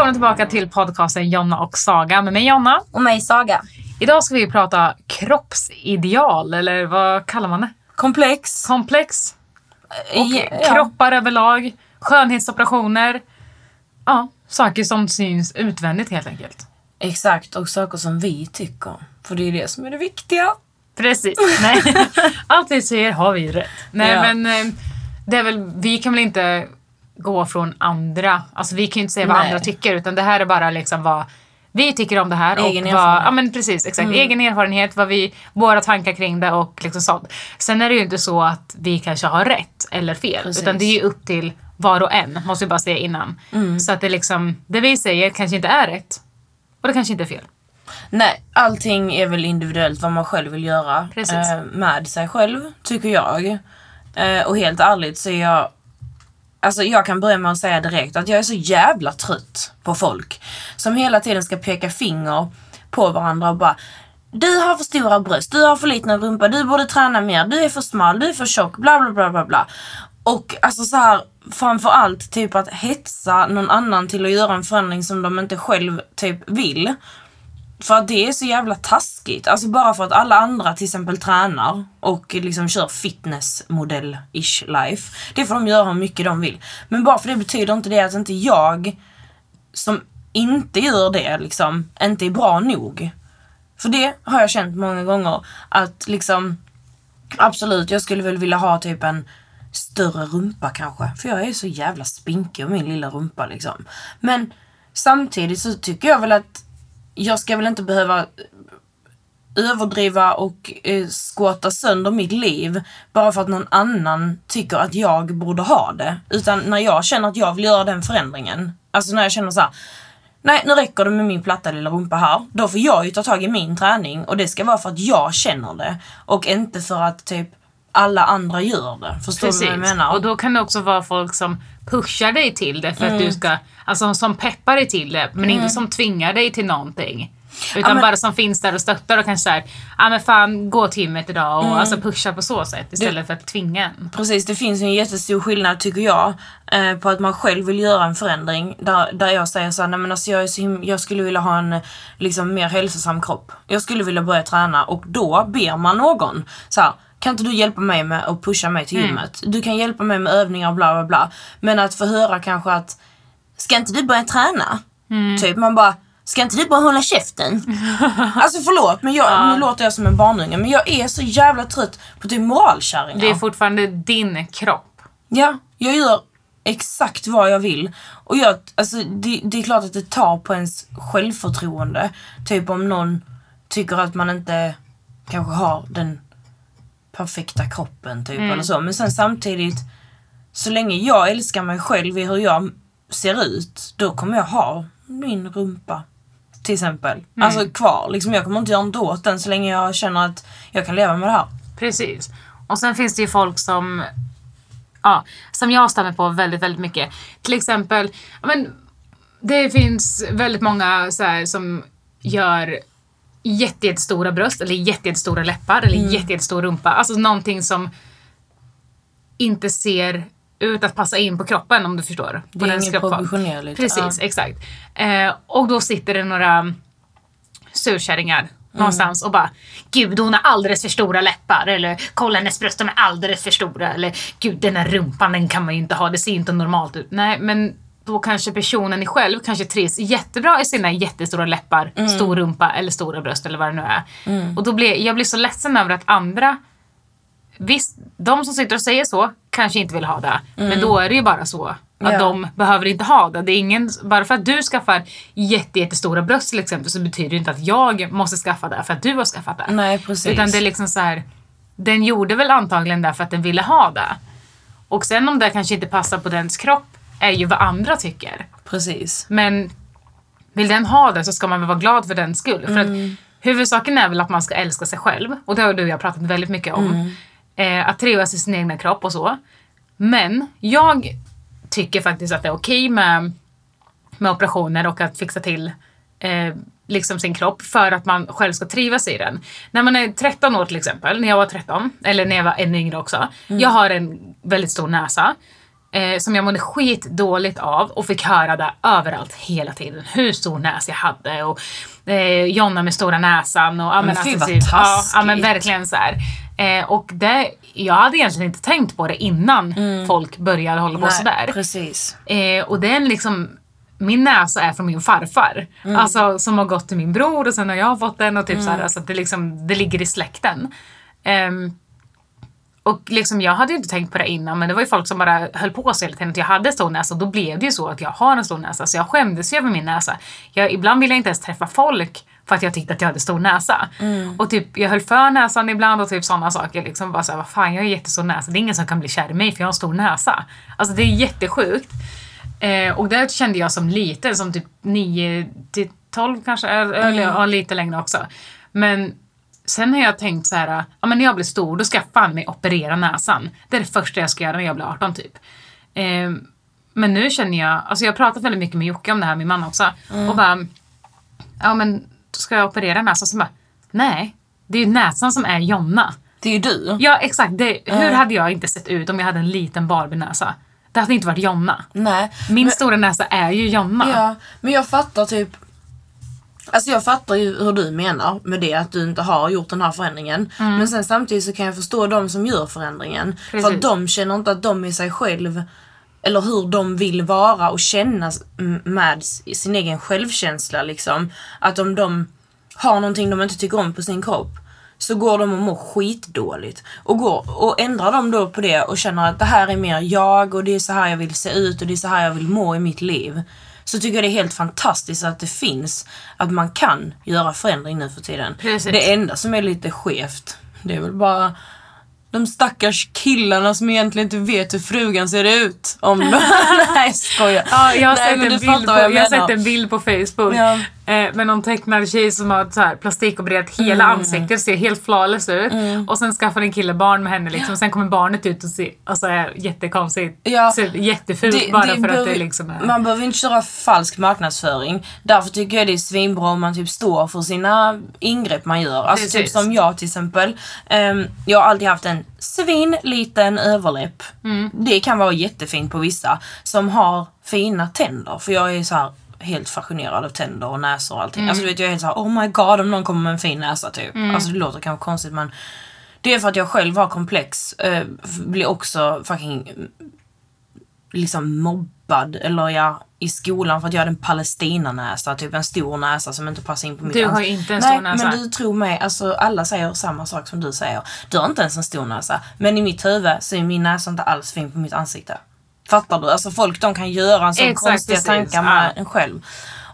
välkomna tillbaka till podcasten Jonna och Saga med mig Jonna. Och mig Saga. Idag ska vi prata kroppsideal, eller vad kallar man det? Komplex. Komplex. Och Ja. kroppar överlag. Skönhetsoperationer. Ja, saker som syns utvändigt helt enkelt. Exakt, och saker som vi tycker. För det är det som är det viktiga. Precis. Nej. Allt vi säger har vi rätt. Nej, Ja. men eh, det är väl, vi kan väl inte gå från andra. Alltså vi kan ju inte säga vad Nej. andra tycker utan det här är bara liksom vad vi tycker om det här. Egen och vad. Mm. ja men precis, exakt. Egen erfarenhet, vad vi, våra tankar kring det och liksom sånt. Sen är det ju inte så att vi kanske har rätt eller fel. Precis. Utan det är ju upp till var och en, måste vi bara säga innan. Mm. Så att det liksom, det vi säger kanske inte är rätt. Och det kanske inte är fel. Nej, allting är väl individuellt vad man själv vill göra eh, med sig själv, tycker jag. Eh, och helt ärligt så är jag Alltså jag kan börja med att säga direkt att jag är så jävla trött på folk som hela tiden ska peka finger på varandra och bara Du har för stora bröst, du har för liten rumpa, du borde träna mer, du är för smal, du är för tjock, bla bla bla bla bla. Och alltså så här framförallt typ att hetsa någon annan till att göra en förändring som de inte själv typ vill. För att det är så jävla taskigt. Alltså bara för att alla andra till exempel tränar och liksom kör fitnessmodell-ish life. Det får de göra hur mycket de vill. Men bara för det betyder inte det att inte jag som inte gör det liksom, inte är bra nog. För det har jag känt många gånger att liksom absolut, jag skulle väl vilja ha typ en större rumpa kanske. För jag är så jävla spinkig och min lilla rumpa liksom. Men samtidigt så tycker jag väl att jag ska väl inte behöva överdriva och eh, skåta sönder mitt liv bara för att någon annan tycker att jag borde ha det. Utan när jag känner att jag vill göra den förändringen. Alltså när jag känner så här. Nej, nu räcker det med min platta lilla rumpa här. Då får jag ju ta tag i min träning och det ska vara för att jag känner det. Och inte för att typ alla andra gör det. Förstår du vad jag menar? Och då kan det också vara folk som pushar dig till det för att du ska, alltså som peppar dig till det men inte som tvingar dig till någonting. Utan men- bara som finns där och stöttar och kanske såhär, ja men fan gå till gymmet idag och alltså pusha på så sätt istället för att tvinga en. Precis, det finns en jättestor skillnad tycker jag eh, på att man själv vill göra en förändring där, där jag säger såhär, nej men alltså jag, him- jag skulle vilja ha en liksom mer hälsosam kropp. Jag skulle vilja börja träna och då ber man någon så här, kan inte du hjälpa mig med att pusha mig till gymmet? Du kan hjälpa mig med övningar och bla bla bla. Men att få höra kanske att, ska inte du börja träna? Typ man bara, ska inte du bara hålla käften? alltså förlåt men jag, nu låter jag som en barnunge men jag är så jävla trött på typ moralkärringar. Det är fortfarande din kropp. Ja, jag gör exakt vad jag vill. Och jag, alltså, det, det är klart att det tar på ens självförtroende. Typ om någon tycker att man inte kanske har den perfekta kroppen typ eller så. Men sen samtidigt, så länge jag älskar mig själv i hur jag ser ut, då kommer jag ha min rumpa. Till exempel. Alltså kvar. Liksom, jag kommer inte göra något åt den så länge jag känner att jag kan leva med det här. Precis. Och sen finns det ju folk som, ja, som jag stämmer på väldigt, väldigt mycket. Till exempel, men, det finns väldigt många så här, som gör jätte, jättestora bröst eller jätte, jättestora läppar eller Mm. jätte, jättestor rumpa. Alltså någonting som inte ser ut att passa in på kroppen om du förstår. Det är inget proportionerligt. Precis, Ja. exakt. Eh, och då sitter det några surkärringar någonstans och bara Gud hon har alldeles för stora läppar eller kolla hennes bröst de är alldeles för stora eller Gud den här rumpan den kan man ju inte ha, det ser inte normalt ut. Nej men då kanske personen i själv kanske trivs jättebra i sina jättestora läppar, stor rumpa eller stora bröst eller vad det nu är. Och då blir jag blir så ledsen över att andra Visst, de som sitter och säger så kanske inte vill ha det. Men då är det ju bara så. Att Ja. de behöver inte ha det. det är ingen, bara för att du skaffar jätte, jättestora bröst till exempel så betyder det inte att jag måste skaffa det för att du har skaffat det. Nej, precis. Utan det är liksom så här. Den gjorde väl antagligen det för att den ville ha det. Och sen om det kanske inte passar på dens kropp är ju vad andra tycker. Precis. Men vill den ha det så ska man väl vara glad för den skull. För att huvudsaken är väl att man ska älska sig själv. Och det har du och jag pratat väldigt mycket om. Eh, att trivas i sin egna kropp och så. Men jag tycker faktiskt att det är okej med, med operationer och att fixa till eh, liksom sin kropp för att man själv ska trivas i den. När man är 13 år till exempel, när jag var 13, eller när jag var ännu yngre också. Jag har en väldigt stor näsa. Eh, som jag mådde skitdåligt av och fick höra det överallt hela tiden. Hur stor näsa jag hade och eh, Jonna med stora näsan. Och, ja, Men fy, vad typ, ja, ja men verkligen så här. Eh, och det, jag hade egentligen inte tänkt på det innan folk började hålla på Nej, sådär. precis. Eh, och den liksom, min näsa är från min farfar. Alltså som har gått till min bror och sen har jag fått den och typ så här, alltså det, liksom, det ligger i släkten. Ehm, och liksom, jag hade ju inte tänkt på det innan men det var ju folk som bara höll på så hela tiden att jag hade stor näsa och då blev det ju så att jag har en stor näsa. Så jag skämdes ju över min näsa. Jag, ibland ville jag inte ens träffa folk för att jag tyckte att jag hade stor näsa. Och typ, jag höll för näsan ibland och typ sådana saker. Liksom bara såhär, vad fan jag har jättestor näsa. Det är ingen som kan bli kär i mig för jag har en stor näsa. Alltså det är jättesjukt. Eh, och det kände jag som liten, som typ 9 till 12 kanske, eller ja, lite längre också. Men sen har jag tänkt så här, ja men när jag blir stor då ska jag fan mig operera näsan. Det är det första jag ska göra när jag blir 18 typ. Eh, men nu känner jag, alltså jag har pratat väldigt mycket med Jocke om det här, min man också. Och bara, ja men då ska jag operera näsan? Så bara, nej. Det är ju näsan som är Jonna. Det är ju du. Ja exakt, det, hur hade jag inte sett ut om jag hade en liten Barbie-näsa? Det hade inte varit Jonna. Nej. Min men, stora näsa är ju Jonna. Ja, men jag fattar typ Alltså jag fattar ju hur du menar med det att du inte har gjort den här förändringen. Men sen samtidigt så kan jag förstå de som gör förändringen. För Precis. att de känner inte att de är sig själv eller hur de vill vara och känna med sin egen självkänsla liksom. Att om de har någonting de inte tycker om på sin kropp så går de och mår skitdåligt. Och, går, och ändrar de då på det och känner att det här är mer jag och det är så här jag vill se ut och det är så här jag vill må i mitt liv. Så tycker jag det är helt fantastiskt att det finns, att man kan göra förändring nu för tiden. Precis. Det enda som är lite skevt, det är väl bara de stackars killarna som egentligen inte vet hur frugan ser ut. Om de... Nej skojar. Ja, jag har, Nej, sett, en bild på, jag jag sett en bild på Facebook Ja. Eh, med någon tecknad tjej som har så här, plastikopererat hela Mm. ansiktet, ser helt flawless ut. Och sen skaffar en kille barn med henne liksom. Sen kommer barnet ut och ser, alltså, jättekonstigt. Ja. Ser jättefult bara för att det liksom är... Man behöver inte köra falsk marknadsföring. Därför tycker jag det är svinbra om man typ står för sina ingrepp man gör. Alltså typ Precis. som jag till exempel. Ehm, jag har alltid haft en svin liten överläpp. Mm. Det kan vara jättefint på vissa som har fina tänder. För jag är så här helt fascinerad av tänder och näsor och allting. Mm. Alltså du vet jag är helt såhär oh my god om någon kommer med en fin näsa typ. Alltså det låter kanske konstigt men det är för att jag själv har komplex. Eh, blir också fucking liksom mobbad, eller ja, i skolan för att jag hade en palestinanäsa, typ en stor näsa som inte passar in på mitt Du har ansikte. ju inte en Nej, stor näsa. men du tror mig, alltså alla säger samma sak som du säger. Du har inte ens en stor näsa, men i mitt huvud så är min näsa inte alls fin på mitt ansikte. Fattar du? Alltså folk de kan göra en sån Exakt, konstiga precis. tankar med Ja. en själv.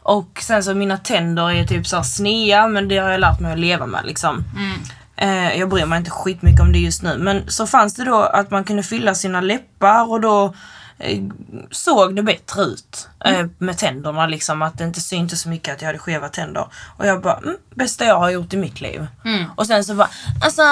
Och sen så mina tänder är typ så snea men det har jag lärt mig att leva med liksom. Mm. Eh, jag bryr mig inte skitmycket om det just nu. Men så fanns det då att man kunde fylla sina läppar och då eh, såg det bättre ut eh, med tänderna liksom. Att det inte syntes så mycket att jag hade skeva tänder. Och jag bara, mm, bästa jag har gjort i mitt liv. Och sen så bara, alltså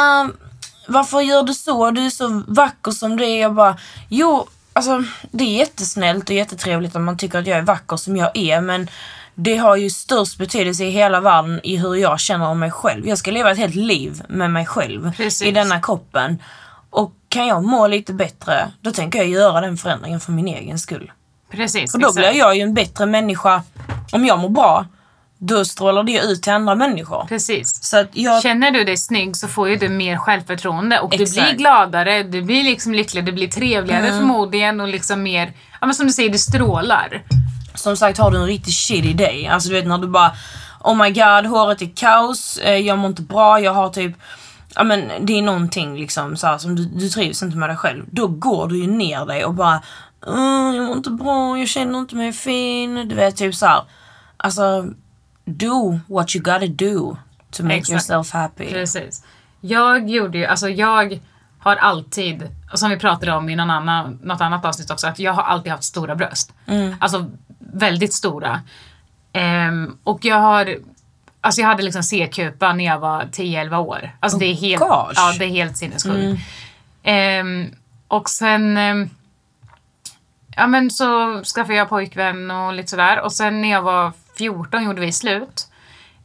varför gör du så? Du är så vacker som du är. Jag bara, jo, alltså det är jättesnällt och jättetrevligt om man tycker att jag är vacker som jag är. Men det har ju störst betydelse i hela världen i hur jag känner om mig själv. Jag ska leva ett helt liv med mig själv Precis. i denna kroppen. Och kan jag må lite bättre, då tänker jag göra den förändringen för min egen skull. Precis. Och då exakt. blir jag ju en bättre människa. Om jag mår bra, då strålar det ut till andra människor. Precis. Så att jag... Känner du dig snygg så får ju du mer självförtroende och du Exakt. Mm. blir gladare, du blir liksom lyckligare, du blir trevligare förmodligen och liksom mer, ja men som du säger, du strålar. Som sagt, har du en riktigt shitty day, alltså du vet när du bara Oh my god, håret är kaos, eh, jag mår inte bra, jag har typ Ja men det är någonting liksom så här, som du, du trivs inte med dig själv. Då går du ju ner dig och bara "Mm, Jag mår inte bra, jag känner inte mig fin. Du vet typ så här. Alltså, do what you gotta do to make Exakt. yourself happy. Precis. Jag gjorde ju, alltså jag har alltid, och som vi pratade om i någon annan, något annat avsnitt också, att jag har alltid haft stora bröst. Mm. Alltså väldigt stora. Ehm, och jag har, alltså jag hade liksom C-kupa när jag var 10-11 år. Alltså det är helt, gosh. Mm. ja det är helt sinnessjukt. Ehm, och sen ehm, Ja men så skaffade jag pojkvän och lite sådär. Och sen när jag var 14 gjorde vi slut.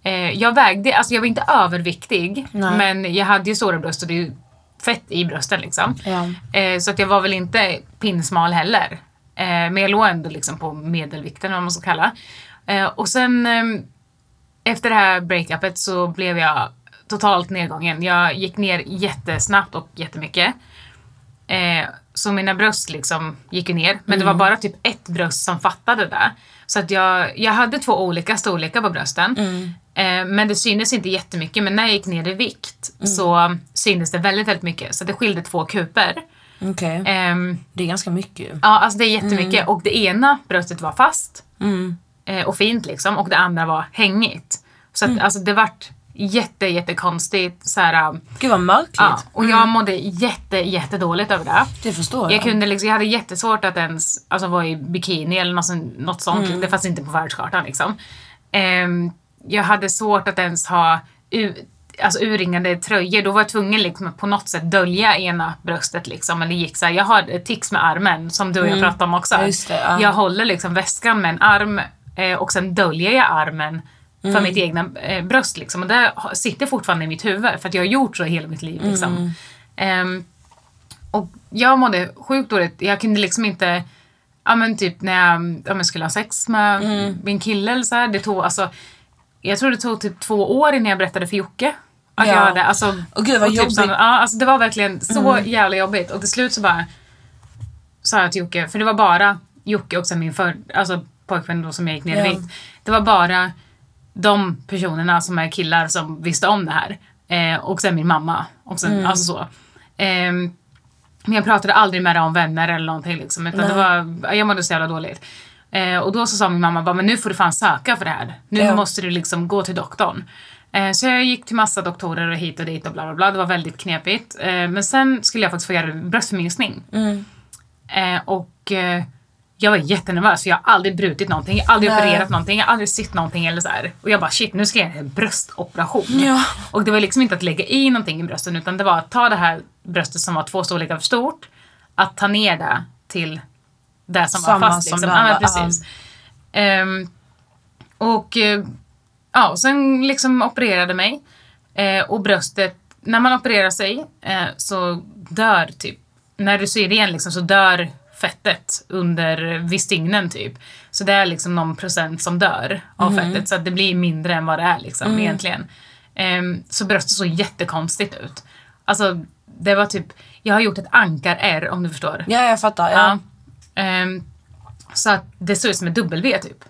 Eh, jag vägde, alltså jag var inte överviktig. Nej. Men jag hade ju stora bröst och det fett i brösten liksom. Ja. Eh, så att jag var väl inte pinsmal heller. Eh, men jag låg ändå liksom på medelvikten, vad man ska kalla. Eh, och sen eh, efter det här breakupet så blev jag totalt nedgången. Jag gick ner jättesnabbt och jättemycket. Eh, så mina bröst liksom gick ju ner. Men det var bara typ ett bröst som fattade det. Så att jag, jag hade två olika storlekar på brösten. Eh, men det syntes inte jättemycket. Men när jag gick ner i vikt så syntes det väldigt, väldigt mycket. Så det skilde två kuper. Okej. Ehm, Det är ganska mycket. Ja, alltså det är jättemycket. Och det ena bröstet var fast Mm. eh, och fint liksom och det andra var hängigt. Så att, alltså det vart jätte, jättekonstigt. Så här, um, Gud vad märkligt. ja, och jag mådde jätte, jättedåligt över det. Det förstår jag. Jag, kunde liksom, jag hade jättesvårt att ens alltså, vara i bikini eller något, något sånt. Det fanns inte på världskartan liksom. Ehm, jag hade svårt att ens ha alltså, urringade tröjor. Då var jag tvungen liksom, att på något sätt dölja ena bröstet. Liksom. Eller gick så här, jag har ett tics med armen som du och jag pratade om också. Det, ja. Jag håller liksom väskan med en arm eh, och sen döljer jag armen för Mm. mitt egna eh, bröst. Liksom. Och det sitter fortfarande i mitt huvud för att jag har gjort så hela mitt liv. Liksom. Mm. Ehm, och jag mådde sjukt dåligt. Jag kunde liksom inte, ja men typ när jag, ja, men skulle ha sex med Mm. min kille eller så här, det tog alltså, jag tror det tog typ två år innan jag berättade för Jocke. Att Ja. jag hade, alltså, Och gud vad och typ jobbigt. Mm. sån- ja, alltså det var verkligen så jävla jobbigt. Och till slut så bara sa jag till Jocke, för det var bara Jocke och sen min för, alltså pojkvän då som jag gick ner Ja. vikt. Det var bara de personerna som är killar som visste om det här. Eh, och sen min mamma. Och sen, Mm. Alltså så. Ehm, men jag pratade aldrig med dem om vänner eller någonting liksom. Utan det var, jag mådde så jävla dåligt. Eh, och då så sa min mamma bara, men nu får du fan söka för det här. Nu Ja. måste du liksom gå till doktorn. Eh, så jag gick till massa doktorer och hit och dit och bla bla bla. Det var väldigt knepigt. Eh, men sen skulle jag faktiskt få göra bröstförminskning. Mm. Eh, och eh, jag var jättenervös jag har aldrig brutit någonting, jag har aldrig Nej. opererat någonting, jag har aldrig sytt någonting eller så här. Och jag bara shit, nu ska jag göra en bröstoperation. Ja. Och det var liksom inte att lägga i någonting i brösten utan det var att ta det här bröstet som var två storlekar för stort, att ta ner det till det som Samma var fast. som Liksom. Ja, precis. Ehm, och eh, ja, och sen liksom opererade mig. Eh, och bröstet, när man opererar sig eh, så dör typ, när du syr igen liksom så dör fettet under vid stygnen typ. Så det är liksom någon procent som dör av fettet så det blir mindre än vad det är liksom egentligen. Ehm, så bröstet såg jättekonstigt ut. Alltså det var typ, jag har gjort ett ankar-R om du förstår. Ja, jag fattar. Ja. Ja. Ehm, så att det såg ut som ett W typ.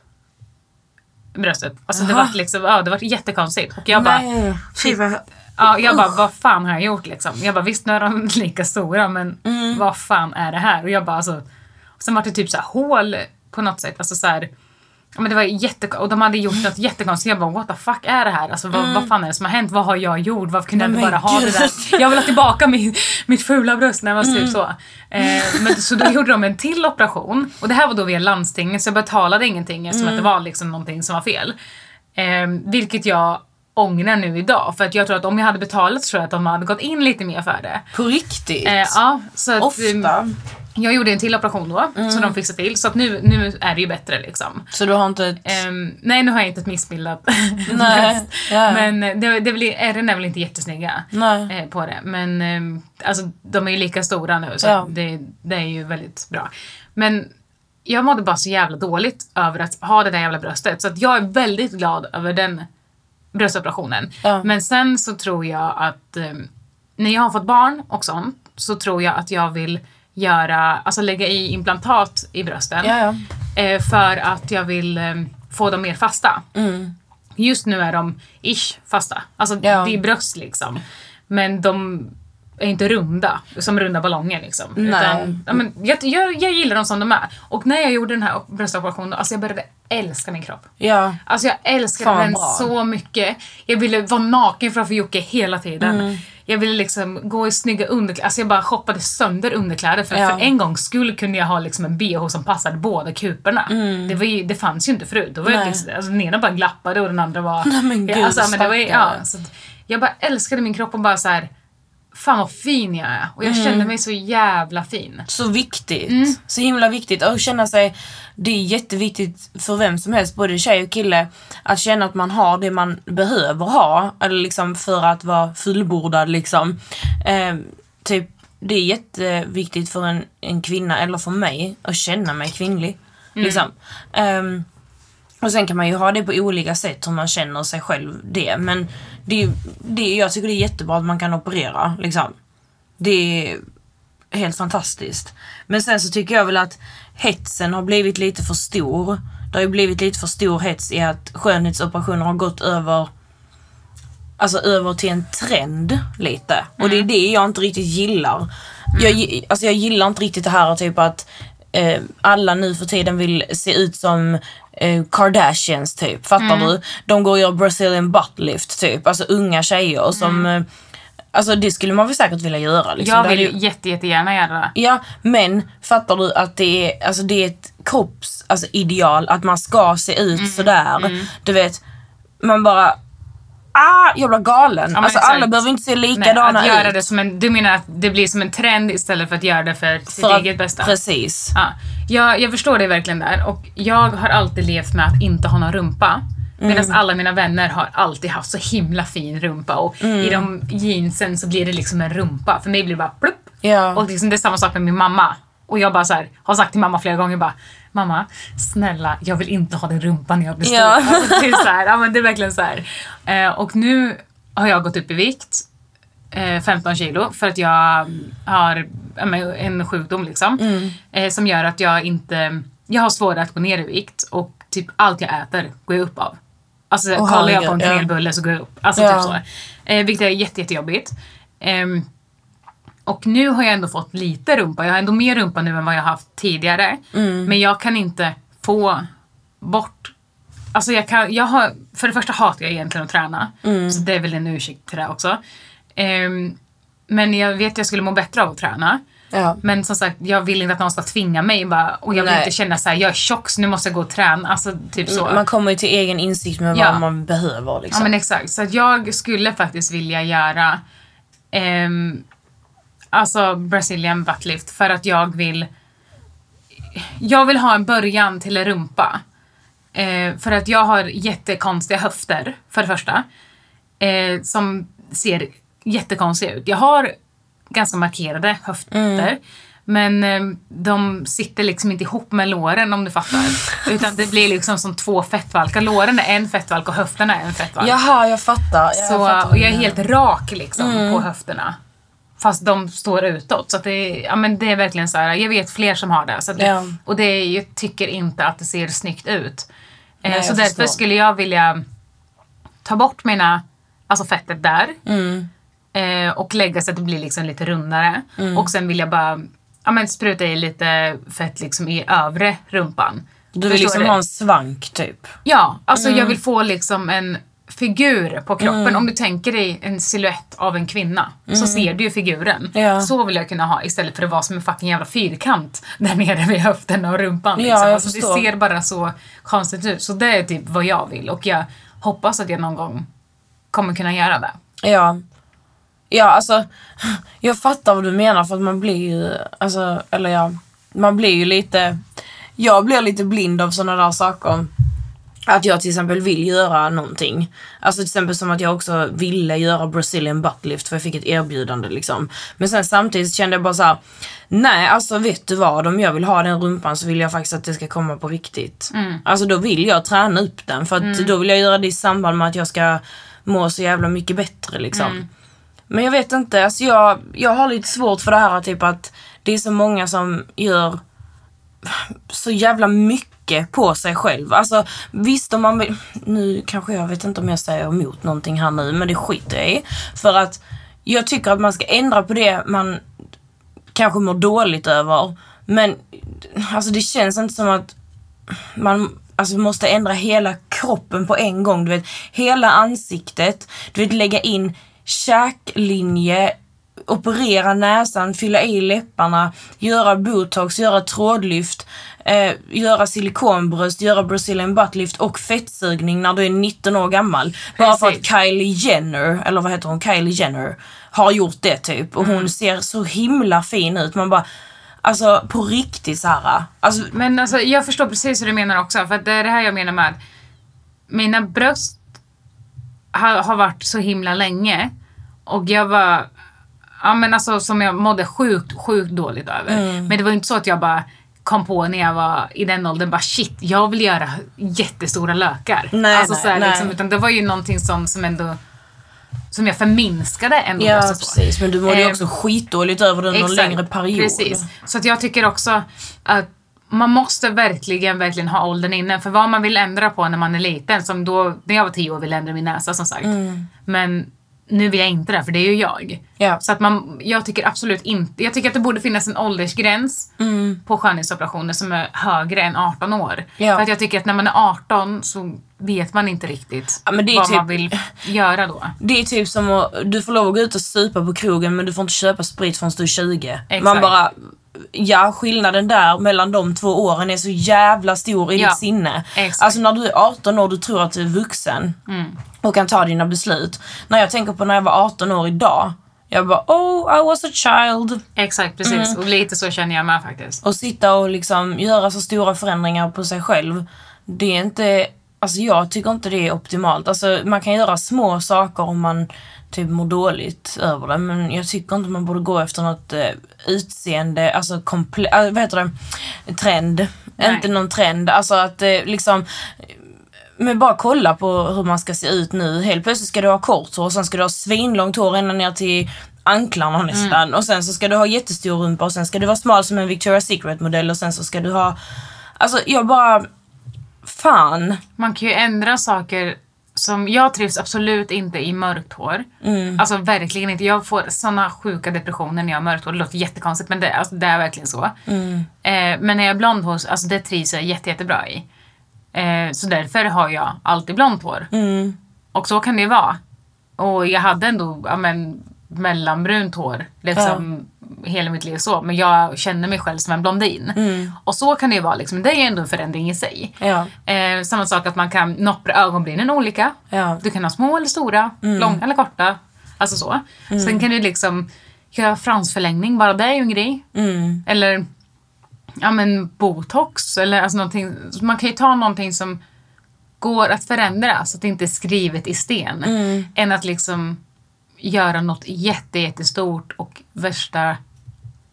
Bröstet. Alltså det Jaha. var liksom, ja det var jättekonstigt. Och jag bara, Nej. Fy vad... ja, jag bara, vad fan har jag gjort liksom? Jag bara, visst nu är de lika stora men Mm. vad fan är det här? Och jag bara alltså, och sen var det typ så här hål på något sätt. Alltså så här, men det var jätte, och de hade gjort något jättekonstigt. Jag bara, what the fuck är det här? Alltså vad, vad fan är det som har hänt? Vad har jag gjort? Varför kunde jag Mm. Inte bara ha det där? Jag vill ha tillbaka mitt, mitt fula bröst när jag var Mm. typ så. Eh, men, så då gjorde de en till operation. Och det här var då via landstinget så jag betalade ingenting eftersom Mm. att det var liksom någonting som var fel. Eh, vilket jag ångrar nu idag. För att jag tror att om jag hade betalat så tror jag att de hade gått in lite mer för det. På riktigt? Eh, ja, så att, Ofta? jag gjorde en till operation då, Mm. som de fixade till. Så att nu, nu är det ju bättre liksom. Så du har inte ett... Ehm, nej, nu har jag inte ett missbildat Nej, ja. Men eh, det, det blir, ärren är väl inte jättesnygga Nej. eh, på det. Men ehm, alltså, de är ju lika stora nu så Ja. det, det är ju väldigt bra. Men jag mådde bara så jävla dåligt över att ha det där jävla bröstet. Så att jag är väldigt glad över den bröstoperationen. Ja. Men sen så tror jag att ehm, när jag har fått barn och sånt så tror jag att jag vill göra, alltså lägga i implantat i brösten. Ja, ja. Eh, för att jag vill eh, få dem mer fasta. Mm. Just nu är de ish fasta. Alltså det är bröst liksom. Men de är inte runda, som runda ballonger liksom. Nej. Utan, ja, men jag, jag, jag gillar dem som de är. Och när jag gjorde den här bröstoperationen, alltså jag började älska min kropp. Ja. Alltså jag älskade Fan, den bra. så mycket. Jag ville vara naken framför Jocke hela tiden. Mm. Jag ville liksom gå i snygga underkläder. Alltså jag bara shoppade sönder underkläder. För, Ja. för en gång skull kunde jag ha liksom en bh som passade båda kuporna. Det, var ju, det fanns ju inte förut. Då var jag Mm. Liksom, alltså, den ena bara glappade och den andra var... Nej, men gud, alltså, men det var, ja, så jag bara älskade min kropp och bara så här. Fan vad fin jag är. Och jag Mm. kände mig så jävla fin. Så viktigt. Mm. Så himla viktigt. Och känna sig, det är jätteviktigt för vem som helst, både tjej och kille, att känna att man har det man behöver ha. Eller liksom för att vara fullbordad liksom. Eh, typ, det är jätteviktigt för en, en kvinna, eller för mig, att känna mig kvinnlig. Liksom. Ehm, och sen kan man ju ha det på olika sätt hur man känner sig själv det. Men det, är- det, jag tycker det är jättebra att man kan operera. Liksom. Det är helt fantastiskt. Men sen så tycker jag väl att hetsen har blivit lite för stor. Det har ju blivit lite för stor hets i att skönhetsoperationer har gått över Alltså över till en trend lite. Och det är det jag inte riktigt gillar. Jag, gi- alltså jag gillar inte riktigt det här typ att eh, alla nu för tiden vill se ut som eh, Kardashians typ. Fattar du? De går och gör Brazilian butt lift typ. Alltså unga tjejer som... Eh, alltså det skulle man väl säkert vilja göra. Liksom. Jag vill ju- jätte, jättegärna göra det. Ja, men fattar du att det är, alltså det är ett kropps, alltså ideal att man ska se ut Mm, sådär. Du vet, man bara Ah, jag blir galen. men alltså alla behöver inte se Nej, likadana att göra ut. det som en, du menar att det blir som en trend istället för att göra det för sitt För eget bästa? Precis. Ja, jag, jag förstår det verkligen där och jag har alltid levt med att inte ha någon rumpa. Medan Mm. alla mina vänner har alltid haft så himla fin rumpa och Mm. i de jeansen så blir det liksom en rumpa. För mig blir det bara plupp. Ja. Och liksom det är samma sak med min mamma. Och jag bara så här, har sagt till mamma flera gånger bara Mamma, snälla, jag vill inte ha den rumpan när jag blir stor. Ja. Alltså, det, är så här, ja, men det är verkligen så här. Eh, och nu har jag gått upp i vikt, eh, 15 kilo, för att jag har ja, men, en sjukdom liksom. Mm. Eh, som gör att jag inte, jag har svårare att gå ner i vikt och typ allt jag äter går jag upp av. Alltså Åh, kollar jag på en herregud, ja. kanelbulle så går jag upp. Alltså Ja. typ så. Eh, vilket är jätte, jättejobbigt. Ehm, och nu har jag ändå fått lite rumpa. Jag har ändå mer rumpa nu än vad jag haft tidigare. Mm. Men jag kan inte få bort... Alltså jag kan, jag har, för det första hatar jag egentligen att träna. Mm. Så det är väl en ursäkt till det också. Ehm, men jag vet att jag skulle må bättre av att träna. Ja. Men som sagt, jag vill inte att någon ska tvinga mig bara, och jag vill Nej. inte känna så här: jag är tjock så nu måste jag gå och träna. Alltså typ så. Man kommer ju till egen insikt med Ja. vad man behöver Ja liksom. men exakt. Så jag skulle faktiskt vilja göra ehm, alltså Brazilian buttlift för att jag vill jag vill ha en början till en rumpa. Eh, för att jag har jättekonstiga höfter, för det första. Eh, som ser jättekonstiga ut. Jag har ganska markerade höfter. Men eh, de sitter liksom inte ihop med låren om du fattar. Utan det blir liksom som två fettvalkar. Låren är en fettvalk och höfterna är en fettvalk. Jaha, jag fattar. Jag Så, fattar och jag är helt rak liksom på höfterna. Fast de står utåt. Så det, är- ja, men det är verkligen så här. jag vet fler som har det. Så det Ja. Och det är, jag tycker inte att det ser snyggt ut. Eh, Nej, så därför förstår. skulle jag vilja ta bort mina, alltså fettet där. Mm. Eh, och lägga så att det blir liksom lite rundare. Mm. Och sen vill jag bara ja, men spruta i lite fett liksom i övre rumpan. Du vill Förstår liksom du? ha en svank typ. Ja, alltså Mm. jag vill få liksom en figur på kroppen. Om du tänker dig en silhuett av en kvinna så ser du ju figuren. Mm. Ja. Så vill jag kunna ha istället för att vara som en fucking jävla fyrkant där nere vid höften och rumpan. Ja, Liksom. alltså, det ser bara så konstigt ut. Så det är typ vad jag vill och jag hoppas att jag någon gång kommer kunna göra det. Ja. Ja, alltså. Jag fattar vad du menar för att man blir ju, alltså, eller ja, man blir ju lite, jag blir lite blind av sådana där saker. Att jag till exempel vill göra någonting. Alltså till exempel som att jag också ville göra Brazilian buttlift för jag fick ett erbjudande liksom. Men sen samtidigt kände jag bara så här: nej alltså vet du vad, om jag vill ha den rumpan så vill jag faktiskt att det ska komma på riktigt. Alltså då vill jag träna upp den för att då vill jag göra det i samband med att jag ska må så jävla mycket bättre liksom. Men jag vet inte, alltså jag, jag har lite svårt för det här typ att det är så många som gör så jävla mycket på sig själv. Alltså visst om man vill, nu kanske jag vet inte om jag säger emot någonting här nu men det skiter jag i. För att jag tycker att man ska ändra på det man kanske mår dåligt över. Men alltså det känns inte som att man alltså, måste ändra hela kroppen på en gång. Du vet, hela ansiktet. Du vet, lägga in käklinje, operera näsan, fylla i läpparna, göra botox, göra trådlyft, eh, göra silikonbröst, göra brazilian buttlift och fettsugning när du är 19 år gammal. Bara för att. Kylie Jenner, eller vad heter hon, Kylie Jenner, har gjort det typ. Och hon ser så himla fin ut. Man bara, alltså på riktigt här. Alltså, Men alltså, jag förstår precis hur du menar också. För att det är det här jag menar med mina bröst har, har varit så himla länge och jag var ja, men alltså, som jag mådde sjukt, sjukt dåligt över. Mm. Men det var inte så att jag bara kom på när jag var i den åldern bara shit, jag vill göra jättestora lökar. Nej, alltså, nej, så här, nej. Liksom, utan det var ju någonting som, som ändå som jag förminskade ändå. Ja, alltså, så. precis. Men du mådde ju Eh, också skitdåligt över det under en Exakt, längre period. Precis. Så att jag tycker också att man måste verkligen, verkligen ha åldern inne. För vad man vill ändra på när man är liten, som då, när jag var tio år ville ändra min näsa som sagt. Men nu vill jag inte det, för det är ju jag. Mm. Ja. Så att man, jag tycker absolut inte, jag tycker att det borde finnas en åldersgräns på skönhetsoperationer som är högre än 18 år. Ja. För att jag tycker att när man är 18 så vet man inte riktigt Ja, vad typ- man vill göra då. Det är typ som att du får lov att gå ut och supa på krogen men du får inte köpa sprit förrän du är 20. Exakt. Man bara, ja skillnaden där mellan de två åren är så jävla stor i Ja, ditt sinne. exakt. Alltså när du är 18 år, du tror att du är vuxen och kan ta dina beslut. När jag tänker på när jag var 18 år idag, jag bara oh I was a child. Exakt, precis. Mm. Och lite så känner jag med faktiskt. Och sitta och liksom göra så stora förändringar på sig själv. Det är inte, alltså jag tycker inte det är optimalt. Alltså man kan göra små saker om man typ mår dåligt över det. Men jag tycker inte man borde gå efter något eh, utseende, alltså komple- äh, vad heter det, trend. Nej. Inte någon trend. Alltså att eh, liksom men bara kolla på hur man ska se ut nu. Helt plötsligt ska du ha kort hår och sen ska du ha svinlångt hår ända ner till anklarna nästan. Och sen så ska du ha jättestor rumpa och sen ska du vara smal som en Victoria's Secret modell och sen så ska du ha... Alltså jag bara... Fan. Man kan ju ändra saker som, jag trivs absolut inte i mörkt hår. Mm. Alltså verkligen inte. Jag får såna sjuka depressioner när jag har mörkt hår. Det låter jättekonstigt men det, alltså, det är verkligen så. Mm. Eh, men när jag är blond hår, alltså det trivs jag jätte, jättebra i. Eh, så därför har jag alltid blont hår. Mm. Och så kan det vara. Och jag hade ändå ja, men, mellanbrunt hår liksom, hela mitt liv så. Men jag känner mig själv som en blondin. Mm. Och så kan det ju vara. Liksom. Det är ju ändå en förändring i sig. Ja. Eh, samma sak att man kan noppra ögonbrynen olika. Ja. Du kan ha små eller stora, långa eller korta. Alltså så. Sen kan du liksom göra fransförlängning, bara det är ju en grej. Mm. Eller ja men botox eller alltså någonting. Man kan ju ta någonting som går att förändra så att det inte är skrivet i sten. Än att liksom göra något jätte, jättestort och värsta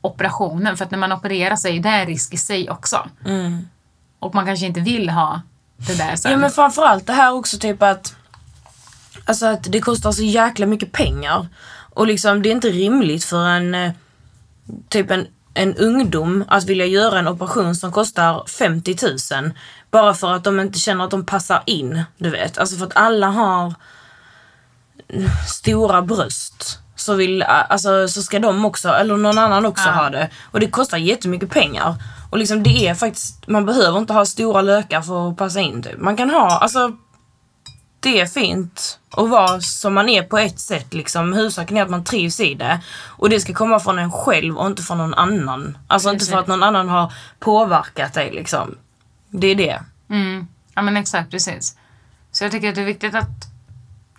operationen. För att när man opererar sig, det är risk i sig också. Mm. Och man kanske inte vill ha det där sen. Ja men framförallt det här också typ att Alltså att det kostar så jäkla mycket pengar. Och liksom det är inte rimligt för en eh, typ en, en ungdom att vilja göra en operation som kostar 50 000 bara för att de inte känner att de passar in. Du vet, alltså för att alla har stora bröst så, vill, alltså, så ska de också, eller någon annan också Ja. ha det. Och det kostar jättemycket pengar. Och liksom det är faktiskt, man behöver inte ha stora lökar för att passa in typ. Man kan ha, alltså det är fint att vara som man är på ett sätt liksom. Huvudsaken är att man trivs i det. Och det ska komma från en själv och inte från någon annan. Alltså inte för att någon annan har påverkat dig liksom. Det är det. Mm. Ja men exakt, precis. Så jag tycker att det är viktigt att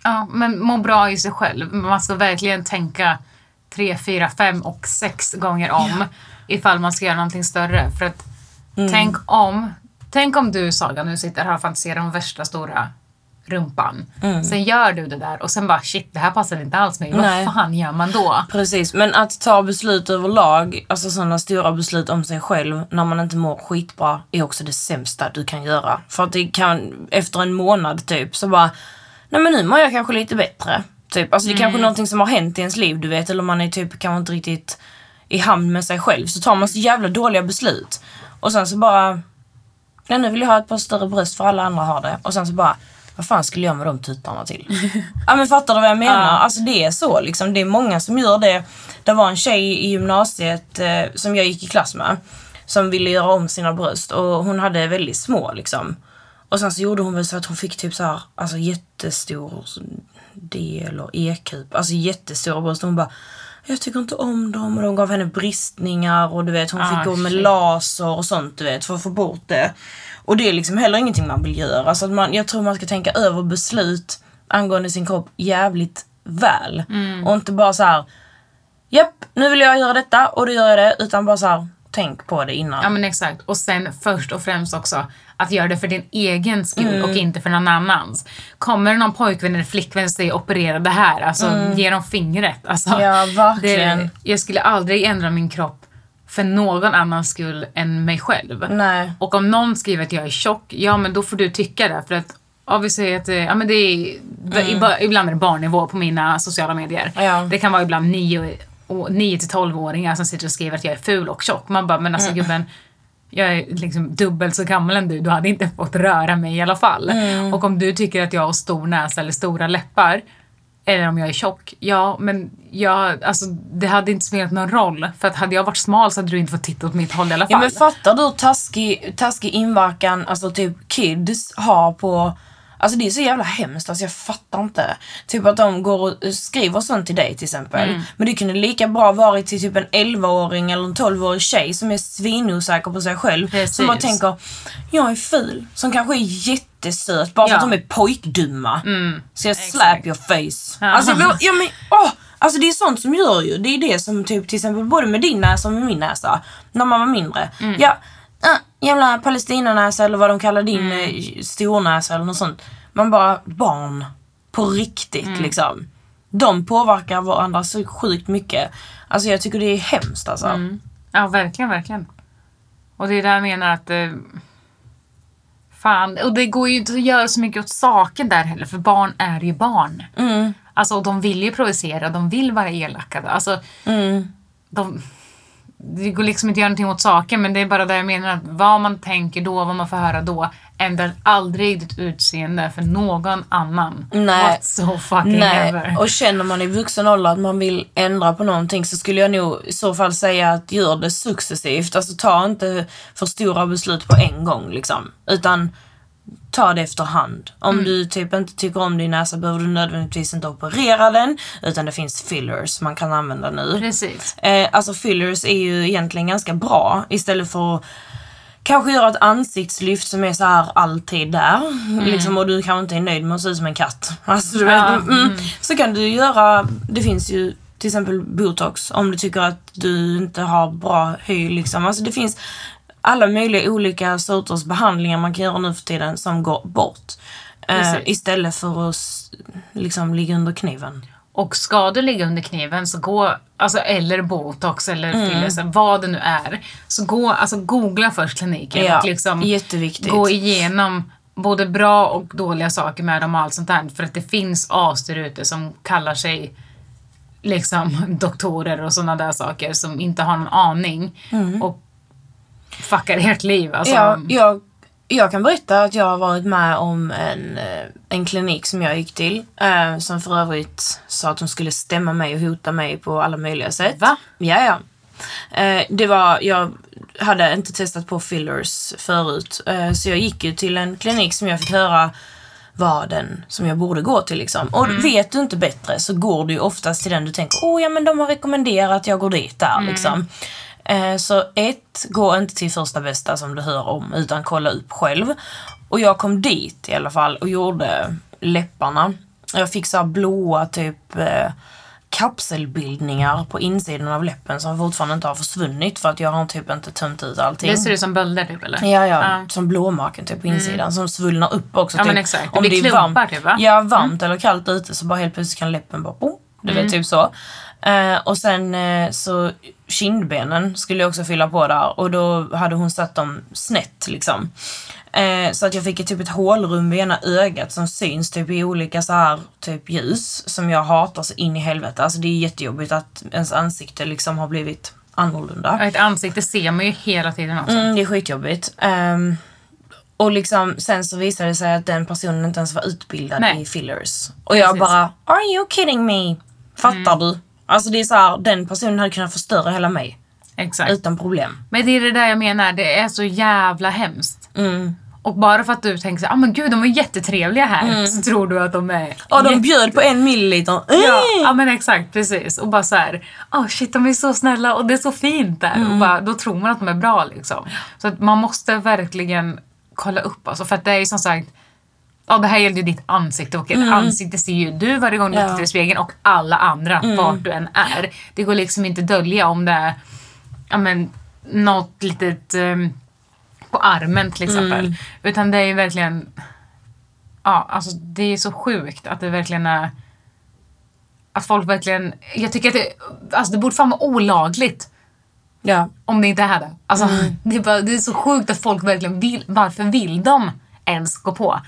ja, men må bra i sig själv. Man ska verkligen tänka tre, fyra, fem och sex gånger om ifall man ska göra någonting större. För att tänk om Tänk om du Saga nu sitter här och fantiserar om värsta stora rumpan. Sen gör du det där och sen bara shit det här passar inte alls mig. Nej. Vad fan gör man då? Precis, men att ta beslut överlag, alltså sådana stora beslut om sig själv när man inte mår skitbra är också det sämsta du kan göra. För att det kan, efter en månad typ, så bara, nej men nu mår jag kanske lite bättre. Typ. Alltså det är kanske någonting som har hänt i ens liv, du vet, eller man är typ kanske inte riktigt i hamn med sig själv. Så tar man så jävla dåliga beslut. Och sen så bara, nej nu vill jag ha ett par större bröst för alla andra har det. Och sen så bara, vad fan skulle jag med de tuttarna till? ja men fattar du vad jag menar? Ja. Alltså det är så liksom. Det är många som gör det. Det var en tjej i gymnasiet eh, som jag gick i klass med. Som ville göra om sina bröst och hon hade väldigt små liksom. Och sen så gjorde hon väl så att hon fick typ så här, alltså jättestor D eller E-kup. Alltså jättestora bröst. Och hon bara, jag tycker inte om dem. Och de gav henne bristningar och du vet hon Ah, fick gå med shit. laser och sånt du vet för att få bort det. Och det är liksom heller ingenting man vill göra. Så att man, jag tror man ska tänka över beslut angående sin kropp jävligt väl. Och inte bara så här. japp nu vill jag göra detta och då gör jag det. Utan bara så här, tänk på det innan. Ja men exakt. Och sen först och främst också att göra det för din egen skull Mm. och inte för någon annans. Kommer det någon pojkvän eller flickvän säger operera det här, alltså ge dem fingret. Alltså, Mm. Ja, verkligen. Det, jag skulle aldrig ändra min kropp för någon annans skull än mig själv. Nej. Och om någon skriver att jag är tjock, ja men då får du tycka det. För att ja, vi säger att eh, ja, men det är, iba- ibland är det barnnivå på mina sociala medier. Mm. Ja. Det kan vara ibland 9 och 9 till 12-åringar som sitter och skriver att jag är ful och tjock. Man bara, men alltså Mm. gubben, jag är liksom dubbelt så gammal än du. Du hade inte fått röra mig i alla fall. Mm. Och om du tycker att jag har stor näsa eller stora läppar eller om jag är tjock, ja men jag, alltså, det hade inte spelat någon roll. För att hade jag varit smal så hade du inte fått titta åt mitt håll i alla fall. Ja men fattar du hur taskig, taskig inverkan alltså typ kids har på Alltså det är så jävla hemskt, alltså jag fattar inte. Typ att de går och skriver sånt till dig till exempel. Mm. Men det kunde lika bra varit till typ en 11-åring eller en 12-årig tjej som är svinosäker på sig själv. Precis. Som bara tänker, jag är ful. Som kanske är jättesöt bara för Ja. att de är pojkdumma. Så jag Exakt. slap your face. Ja. Alltså, ja, men, åh, alltså det är sånt som gör ju. Det är det som typ till exempel både med din näsa och med min näsa. När man var mindre. Ja, äh, jävla palestinanäsa eller vad de kallar din mm. stornäsa eller något sånt. Man bara, barn. På riktigt liksom. De påverkar varandra så sjukt mycket. Alltså jag tycker det är hemskt alltså. Ja, verkligen, verkligen. Och det är där jag menar att... Eh, fan, och det går ju inte att göra så mycket åt saken där heller, för barn är ju barn. Mm. Alltså, och de vill ju provocera, de vill vara elaka. Alltså, Mm. de, det går liksom inte att göra någonting åt saken, men det är bara det jag menar att vad man tänker då, vad man får höra då, ändrar aldrig ditt utseende för någon annan. Nej. What so fucking Nej, ever. och känner man i vuxen ålder att man vill ändra på någonting så skulle jag nog i så fall säga att gör det successivt. Alltså ta inte för stora beslut på en gång liksom. Utan ta det efterhand. Om Mm. du typ inte tycker om din näsa behöver du nödvändigtvis inte operera den. Utan det finns fillers man kan använda nu. Precis. Eh, alltså fillers är ju egentligen ganska bra istället för kanske göra ett ansiktslyft som är så här alltid där. Liksom, och du kanske inte är nöjd med att se ut som en katt. Alltså, du vet, Ja, mm, Så kan du göra, det finns ju till exempel botox om du tycker att du inte har bra hy. Liksom. Alltså, det finns alla möjliga olika sorters behandlingar man kan göra nu för tiden som går bort. Eh, istället för att liksom ligga under kniven. Och ska du ligga under kniven så gå, alltså, eller botox eller Mm. fillers, vad det nu är. Så gå, alltså googla först kliniken Ja, och liksom gå igenom både bra och dåliga saker med dem och allt sånt där. För att det finns as där ute som kallar sig liksom doktorer och sådana där saker som inte har någon aning och fuckar ert liv. Alltså, Ja, jag, jag kan berätta att jag har varit med om en, eh, en klinik som jag gick till. Eh, som för övrigt sa att de skulle stämma mig och hota mig på alla möjliga sätt. Va? Ja, ja. Eh, det var, jag hade inte testat på fillers förut. Eh, så jag gick ju till en klinik som jag fick höra var den som jag borde gå till liksom. Och vet du inte bättre så går du ju oftast till den du tänker, åh ja men de har rekommenderat att jag går dit där liksom. Eh, så ett, gå inte till första bästa som du hör om utan kolla upp själv. Och jag kom dit i alla fall och gjorde läpparna. Jag fick så blåa typ eh, kapselbildningar på insidan av läppen som fortfarande inte har försvunnit för att jag har typ inte tömt ut allting. det ser ut som bölder typ eller? Ja, ja, Ja. som blåmärken typ på insidan som svullnar upp också. Ja, typ. men exakt. Det blir klumpar, typ, va? Mm. Ja, varmt eller kallt ute så bara helt plötsligt kan läppen bara boom, Du vet, typ så. Eh, och sen eh, så kindbenen skulle jag också fylla på där och då hade hon satt dem snett liksom. Eh, så att jag fick ett, typ ett hålrum vid ena ögat som syns typ i olika så här typ ljus som jag hatar så in i helvete. Alltså det är jättejobbigt att ens ansikte liksom har blivit annorlunda. Ett ansikte ser man ju hela tiden också. Mm, det är skitjobbigt. Ehm, och liksom, sen så visade det sig att den personen inte ens var utbildad Nej. i fillers. Och jag Precis. bara, are you kidding me? Fattar du? Alltså det är så här, den personen hade kunnat förstöra hela mig. Exakt. Utan problem. Men det är det där jag menar, det är så jävla hemskt. Mm. Och bara för att du tänker såhär, ah men gud de var jättetrevliga här, så tror du att de är... Och de jätte- bjöd på en milliliter. Ja, Mm. ja men exakt, precis. Och bara så här, oh shit de är så snälla och det är så fint där. Mm. Och bara, då tror man att de är bra liksom. Så att man måste verkligen kolla upp alltså, för att det är ju som sagt Ja, det här gäller ju ditt ansikte och ett ansikte ser ju du varje gång du Mm. Ja. tittar i spegeln och alla andra vart du än är. Det går liksom inte dölja om det är ja, men, något litet um, på armen till exempel. Mm. Utan det är ju verkligen, ja alltså det är så sjukt att det verkligen är att folk verkligen, jag tycker att det, alltså det borde fan vara olagligt Ja. om det inte är det. Alltså, Mm. det, är bara, det är så sjukt att folk verkligen vill, varför vill de ens gå på?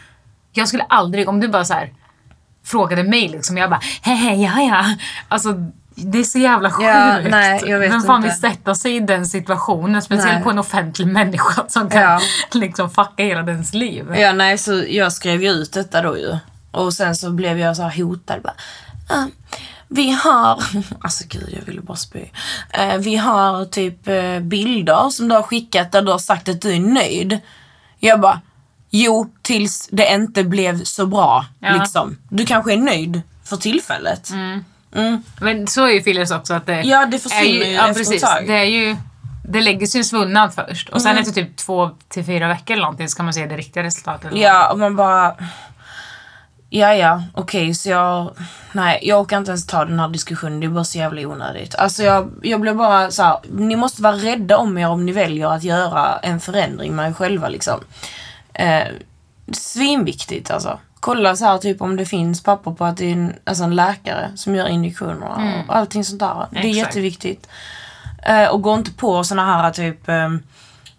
Jag skulle aldrig, om du bara så här frågade mig liksom, jag bara hehe, ja ja. Alltså det är så jävla sjukt. Ja, nej, jag vet Vem fan inte. vill sätta sig i den situationen? Speciellt Nej. på en offentlig människa som kan Ja. liksom fucka hela dens liv. Ja, nej, så jag skrev ju ut detta då ju. Och sen så blev jag så här hotad. Bara, "Ah, vi har, alltså gud jag ville bara spy. Eh, vi har typ eh, bilder som du har skickat där du har sagt att du är nöjd. Jag bara, jo tills det inte blev så bra. Ja. Liksom. Du kanske är nöjd för tillfället. Mm. Men så är ju fillers också att det Ja, det är försvinner ju ja, efter precis. ett tag. Det är ju det läggs ju svullnad först och sen Mm. efter typ två till fyra veckor eller någonting så kan man se det riktiga resultatet. Ja, och man bara... Ja, ja, okej, så jag... Nej, jag orkar inte ens ta den här diskussionen. Det är bara så jävla onödigt. Alltså jag, jag blir bara så här, ni måste vara rädda om er om ni väljer att göra en förändring med er själva liksom. Eh, svinviktigt alltså. Kolla så här typ om det finns papper på att det är en, alltså en läkare som gör injektionerna och allting sånt där. Det är Exakt. jätteviktigt. Eh, och gå inte på såna här typ eh,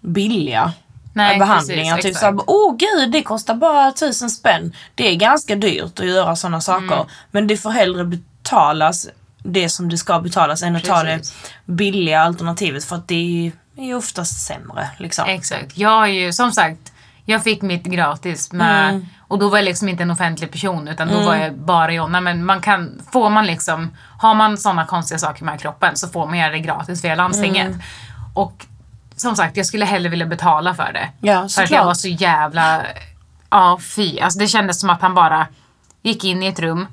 billiga Nej, behandlingar. precis, typ exakt. såhär, åh gud det kostar bara tusen spänn. Det är ganska dyrt att göra sådana saker. Mm. Men det får hellre betalas det som det ska betalas än att ta det Precis. billiga alternativet för att det är ju oftast sämre. Liksom. Exakt. Jag har ju, som sagt, jag fick mitt gratis med, Mm. och då var jag liksom inte en offentlig person utan då var jag bara Jonna. Men man kan, får man liksom, har man sådana konstiga saker med kroppen så får man göra det gratis via landstinget. Mm. Och som sagt, jag skulle hellre vilja betala för det. Ja, för att jag var så jävla, ja fy. Alltså det kändes som att han bara gick in i ett rum,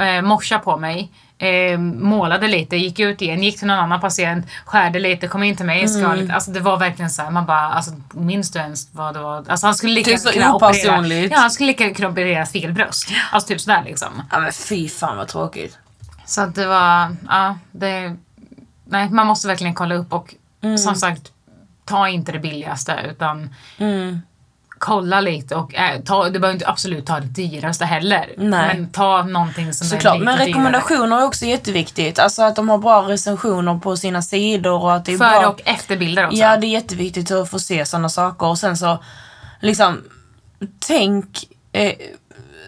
eh, morsade på mig, eh, målade lite, gick ut igen, gick till någon annan patient, skärde lite, kom in till mig, skar Mm. lite. Alltså det var verkligen så här, man bara, alltså minns du ens vad det var? Alltså han skulle lika är så kunna operera, ja han skulle lika kunna operera fel bröst. Alltså typ sådär liksom. Ja men fy fan vad tråkigt. Så att det var, ja det, nej man måste verkligen kolla upp och Mm. som sagt, ta inte det billigaste utan Mm. Kolla lite och äh, ta, du behöver inte absolut ta det dyraste heller. Nej. Men ta någonting som Såklart, är lite men dyrare. rekommendationer är också jätteviktigt. Alltså att de har bra recensioner på sina sidor och att det är Före bra... och efterbilder också. Ja, det är jätteviktigt att få se sådana saker och sen så liksom tänk eh,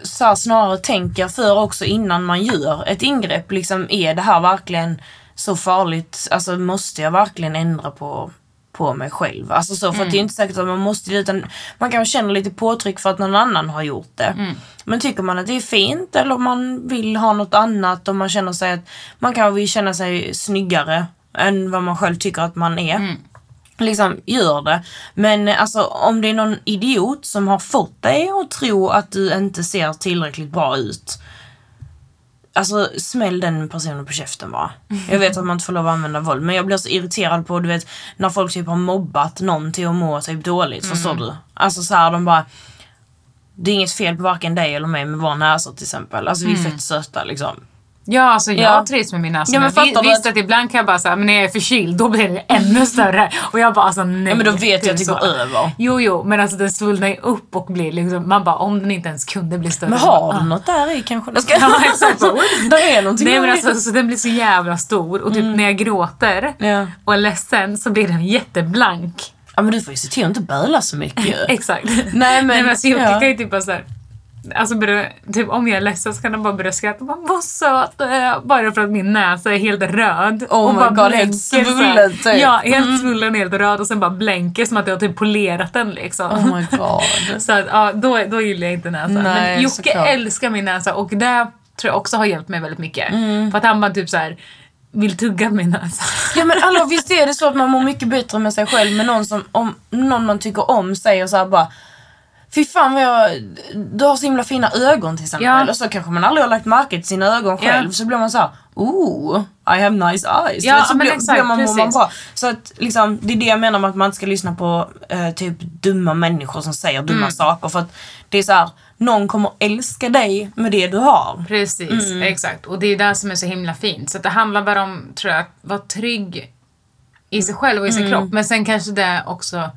så här, snarare tänka för också innan man gör ett ingrepp. Liksom, är det här verkligen så farligt? Alltså måste jag verkligen ändra på, på mig själv? Alltså så, för att det är inte säkert att man måste det utan man kan känna lite påtryck för att någon annan har gjort det. Men tycker man att det är fint eller om man vill ha något annat och man känner sig att man kanske vill känna sig snyggare än vad man själv tycker att man är liksom gör det. Men eh, alltså om det är någon idiot som har fått dig att tro att du inte ser tillräckligt bra ut. Alltså smäll den personen på käften bara. Jag vet att man inte får lov att använda våld men jag blir så irriterad på du vet när folk typ har mobbat någon till att må typ dåligt, förstår du? Alltså så här de bara det är inget fel på varken dig eller mig med vår näsa till exempel. Alltså vi är fett söta liksom. Ja, alltså jag Ja. trivs med min näsa. Ja, men vi, du visst att- att ibland kan jag bara säga, men när jag är förkyld då blir det ännu större. Och jag bara alltså nej. Ja men då vet jag att det typ går över. Jo, jo, men alltså den svullnar ju upp och blir liksom, man bara om den inte ens kunde bli större. Men har bara, du något där i kanske? Ska... Ja, exakt. där är någonting Nej men alltså så den blir så jävla stor och typ när jag gråter Ja. och är ledsen så blir den jätteblank. Ja men du får ju se till att inte böla så mycket. Exakt. Nej, men- Nej, men alltså, jag ja. kan ju typ bara såhär Alltså börja, typ om jag är ledsen så kan den bara börja skratta. Bara, Vad söt du är. Bara för att min näsa är helt röd. Oh my bara God, helt blänker svullen typ. Ja, helt svullen, helt röd och sen bara blänker som att jag typ polerat den liksom. Oh my god. Så att, ja, då, då gillar jag inte näsan. Nej, Men Jocke såklart. älskar min näsa och det tror jag också har hjälpt mig väldigt mycket. Mm. För att han bara typ så här vill tugga min näsa. Ja men alla visst är det så att man mår mycket bättre med sig själv med någon som, om någon man tycker om säger så här bara Fy fan vad jag, du har så himla fina ögon till exempel. Ja. Och så kanske man aldrig har lagt märke till sina ögon Ja. själv. Så blir man så här, ooh, I have nice eyes. Ja, vet, så men blir, exakt, blir man, man bra. Så att liksom, det är det jag menar med att man inte ska lyssna på eh, typ dumma människor som säger dumma Mm. saker. För att det är så här, någon kommer älska dig med det du har. Precis, Mm. exakt. Och det är det som är så himla fint. Så det handlar bara om, tror jag, att vara trygg i sig själv och i Mm. sin kropp. Men sen kanske det också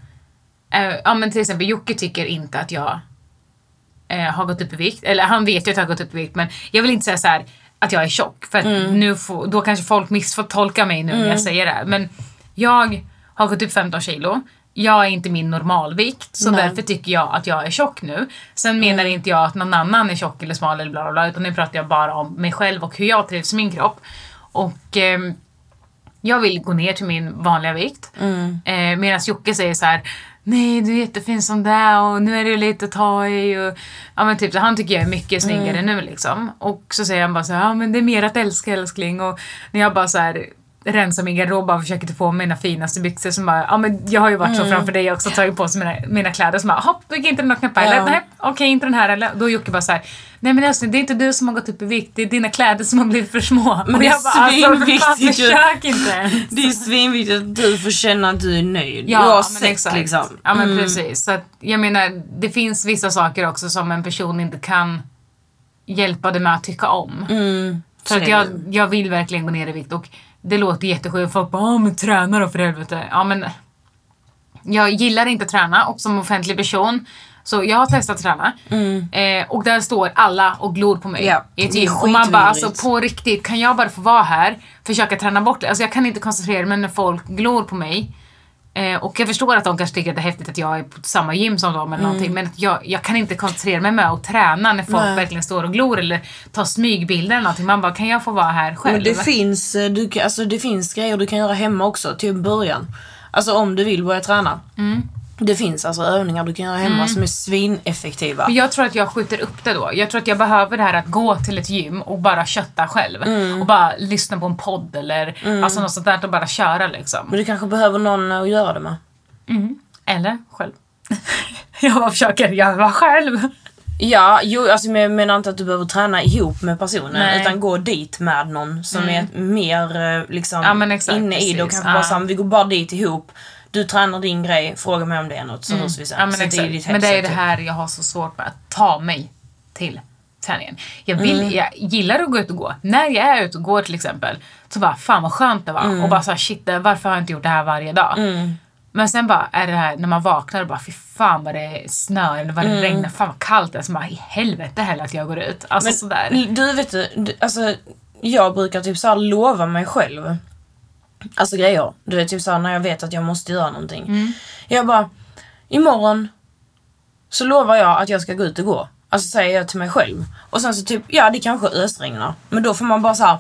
Eh, ja men till exempel Jocke tycker inte att jag eh, har gått upp i vikt. Eller han vet ju att jag har gått upp i vikt men jag vill inte säga så här att jag är tjock. För att nu får, då kanske folk missförtolkar mig nu när jag säger det. här. Men jag har gått upp 15 kilo. Jag är inte min normalvikt så Nej. därför tycker jag att jag är tjock nu. Sen menar inte jag att någon annan är tjock eller smal eller bla bla bla utan nu pratar jag bara om mig själv och hur jag trivs i min kropp. Och ehm, jag vill gå ner till min vanliga vikt. Mm. Eh, Medan Jocke säger så här. Nej du är jättefin som det är och nu är det lite att ta i och ja men typ så han tycker jag är mycket snyggare Mm. nu liksom. Och så säger han bara så här, ja men det är mer att älska älskling och när jag bara så här rensar min garderob och försöker ta på mig mina finaste byxor som bara, ja men jag har ju varit Mm. så framför dig också tagit på sig mina, mina kläder som bara, hopp, vilka inte den knappar eller Ja. nej, okej inte den här eller då är Jocke bara så här, nej men älskling det är inte du som har gått upp i vikt, det är dina kläder som har blivit för små. Men och det är alltså svinviktigt ju. försök inte ens. Det är svinviktigt att du får känna att du är nöjd. Ja, Oavsett men exakt. liksom. Ja men Mm. precis. Så att, jag menar, det finns vissa saker också som en person inte kan hjälpa dig med att tycka om. Mm. För att jag, jag vill verkligen gå ner i vikt och det låter jättesjukt. Folk bara “Åh men träna då för helvete”. Ja men jag gillar inte att träna och som offentlig person så jag har testat att träna eh, och där står alla och glor på mig Mm. Ja, i ett gym. Och man bara alltså på riktigt, kan jag bara få vara här, försöka träna bort det? Alltså jag kan inte koncentrera mig när folk glor på mig. Eh, och jag förstår att de kanske tycker att det är häftigt att jag är på samma gym som dem eller någonting men jag, jag kan inte koncentrera mig med att träna när folk Nej. verkligen står och glor eller tar smygbilder eller någonting. Man bara, kan jag få vara här själv? Men det finns, eh, du, alltså, det finns grejer du kan göra hemma också till början. Alltså om du vill börja träna. Mm. Det finns alltså övningar du kan göra hemma som är svineffektiva. Men jag tror att jag skjuter upp det då. Jag tror att jag behöver det här att gå till ett gym och bara kötta själv. Mm. Och bara lyssna på en podd eller alltså något sånt där och bara köra liksom. Men du kanske behöver någon att göra det med. Eller själv. jag bara försöker göra själv. Ja, jo, alltså jag menar inte att du behöver träna ihop med personen Nej. utan gå dit med någon som är mer eh, liksom Ja, exakt, inne i det och kanske bara Ja. såhär, vi går bara dit ihop. Du tränar din grej, fråga mig om det är något så hörs vi sen. Mm. Ja, men, det är men det är det typ. här jag har så svårt med. Att ta mig till träningen. Jag, vill, Mm. jag gillar att gå ut och gå. När jag är ute och går till exempel så bara fan vad skönt det var. Mm. Och bara såhär shit varför har jag inte gjort det här varje dag? Men sen bara är det här när man vaknar och bara fy fan vad det snöar eller vad det regnar, fan vad kallt det är. Så bara i helvete heller att jag går ut. Alltså Men sådär. Du vet du, alltså jag brukar typ såhär lova mig själv. Alltså grejer. Du vet typ såhär när jag vet att jag måste göra någonting. Mm. Jag bara, imorgon så lovar jag att jag ska gå ut och gå. Alltså säger jag till mig själv. Och sen så typ, ja det kanske ösregnar. Men då får man bara såhär,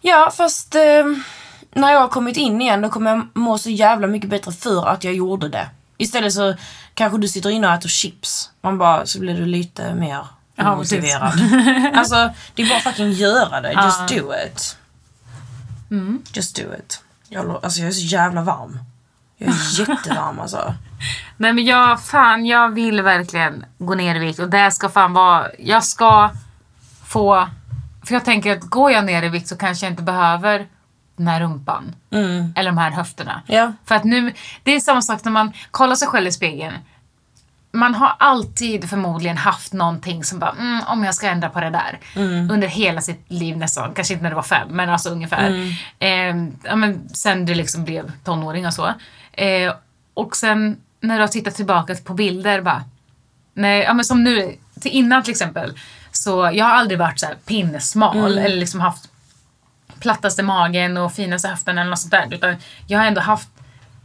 ja fast eh, när jag har kommit in igen då kommer jag må så jävla mycket bättre för att jag gjorde det. Istället så kanske du sitter inne och äter chips. Man bara, så blir du lite mer Ja, motiverad. alltså, det är bara fucking göra det. Just Ja. do it. Just do it. Jag, alltså jag är så jävla varm. Jag är jättevarm alltså. Nej men jag, fan jag vill verkligen gå ner i vikt och det ska fan vara, jag ska få, för jag tänker att går jag ner i vikt så kanske jag inte behöver den här rumpan. Mm. Eller de här höfterna. Ja. För att nu, det är samma sak när man kollar sig själv i spegeln. Man har alltid förmodligen haft någonting som bara, mm, om jag ska ändra på det där. Under hela sitt liv nästan. Kanske inte när det var fem, men alltså ungefär. Eh, ja, men sen det liksom blev tonåring och så. Eh, och sen när du har tittat tillbaka på bilder bara, Nej, ja, men som nu, till innan till exempel. Så jag har aldrig varit så här pinnesmal eller liksom haft plattaste magen och finaste höften eller något sånt där. Utan jag har ändå haft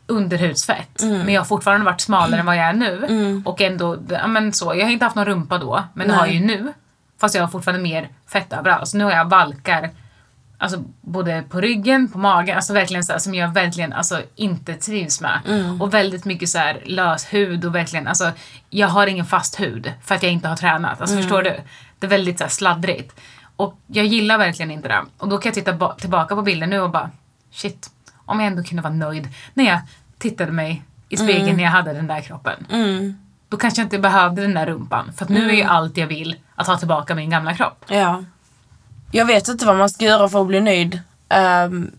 underhudsfett. Men jag har fortfarande varit smalare än vad jag är nu. Och ändå, ja men så. Jag har inte haft någon rumpa då, men det har jag ju nu. Fast jag har fortfarande mer fett överallt. Så nu har jag valkar Alltså både på ryggen, på magen, alltså verkligen så här, som jag verkligen alltså, inte trivs med. Och väldigt mycket så här, lös hud och verkligen, alltså jag har ingen fast hud för att jag inte har tränat. Alltså förstår du? Det är väldigt så här, sladdrigt. Och jag gillar verkligen inte det. Och då kan jag titta ba- tillbaka på bilden nu och bara shit, om jag ändå kunde vara nöjd när jag tittade mig i spegeln när jag hade den där kroppen. Mm. Då kanske jag inte behövde den där rumpan. För nu är ju allt jag vill att ha tillbaka min gamla kropp. Ja. Jag vet inte vad man ska göra för att bli nöjd. Ehm,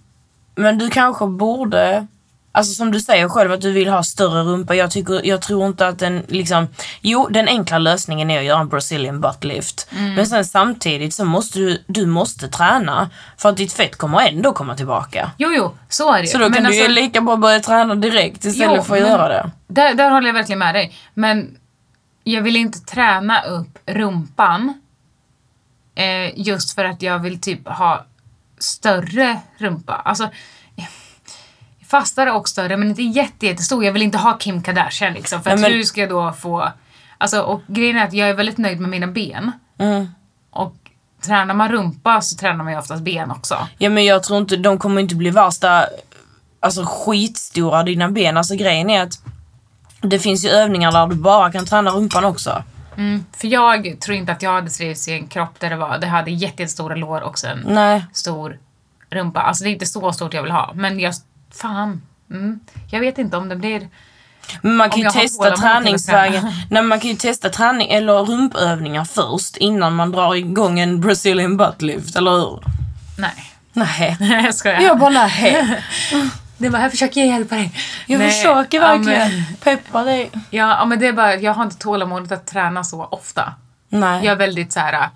men du kanske borde Alltså som du säger själv att du vill ha större rumpa. Jag, tycker, jag tror inte att den liksom... Jo, den enkla lösningen är att göra en Brazilian butt lift. Mm. Men sen samtidigt så måste du, du måste träna. För att ditt fett kommer ändå komma tillbaka. Jo, jo, så är det. Så då kan Men du ju alltså- lika bra börja träna direkt istället Jo, för att men- göra det. Där, där håller jag verkligen med dig. Men jag vill inte träna upp rumpan eh, just för att jag vill typ ha större rumpa. Alltså, fastare och större men inte jätte, jättestor. Jag vill inte ha Kim Kardashian liksom. För Nej, men- hur ska jag då få... Alltså, och grejen är att jag är väldigt nöjd med mina ben. Mm. Och tränar man rumpa så tränar man ju oftast ben också. Ja men jag tror inte, de kommer inte bli värsta, alltså skitstora dina ben. Alltså grejen är att det finns ju övningar där du bara kan träna rumpan också. Mm. För jag tror inte att jag hade trivts i en kropp där det var, det hade jätte- jättestora lår och sen Nej. stor rumpa. Alltså det är inte så stort jag vill ha. Men jag, fan. Mm. Jag vet inte om det blir... Men man kan ju jag testa träningsvägen. Nej, man kan ju testa träning eller rumpövningar först innan man drar igång en Brazilian butt lift, eller hur? Nej. Nej. jag skojar. Jag bara nej. Det var här försöker jag hjälpa dig. Jag Nej, försöker ja, verkligen men- peppa dig. Ja, ja, men det är bara, jag har inte tålamodet att träna så ofta. Nej. Jag är väldigt så här. äh,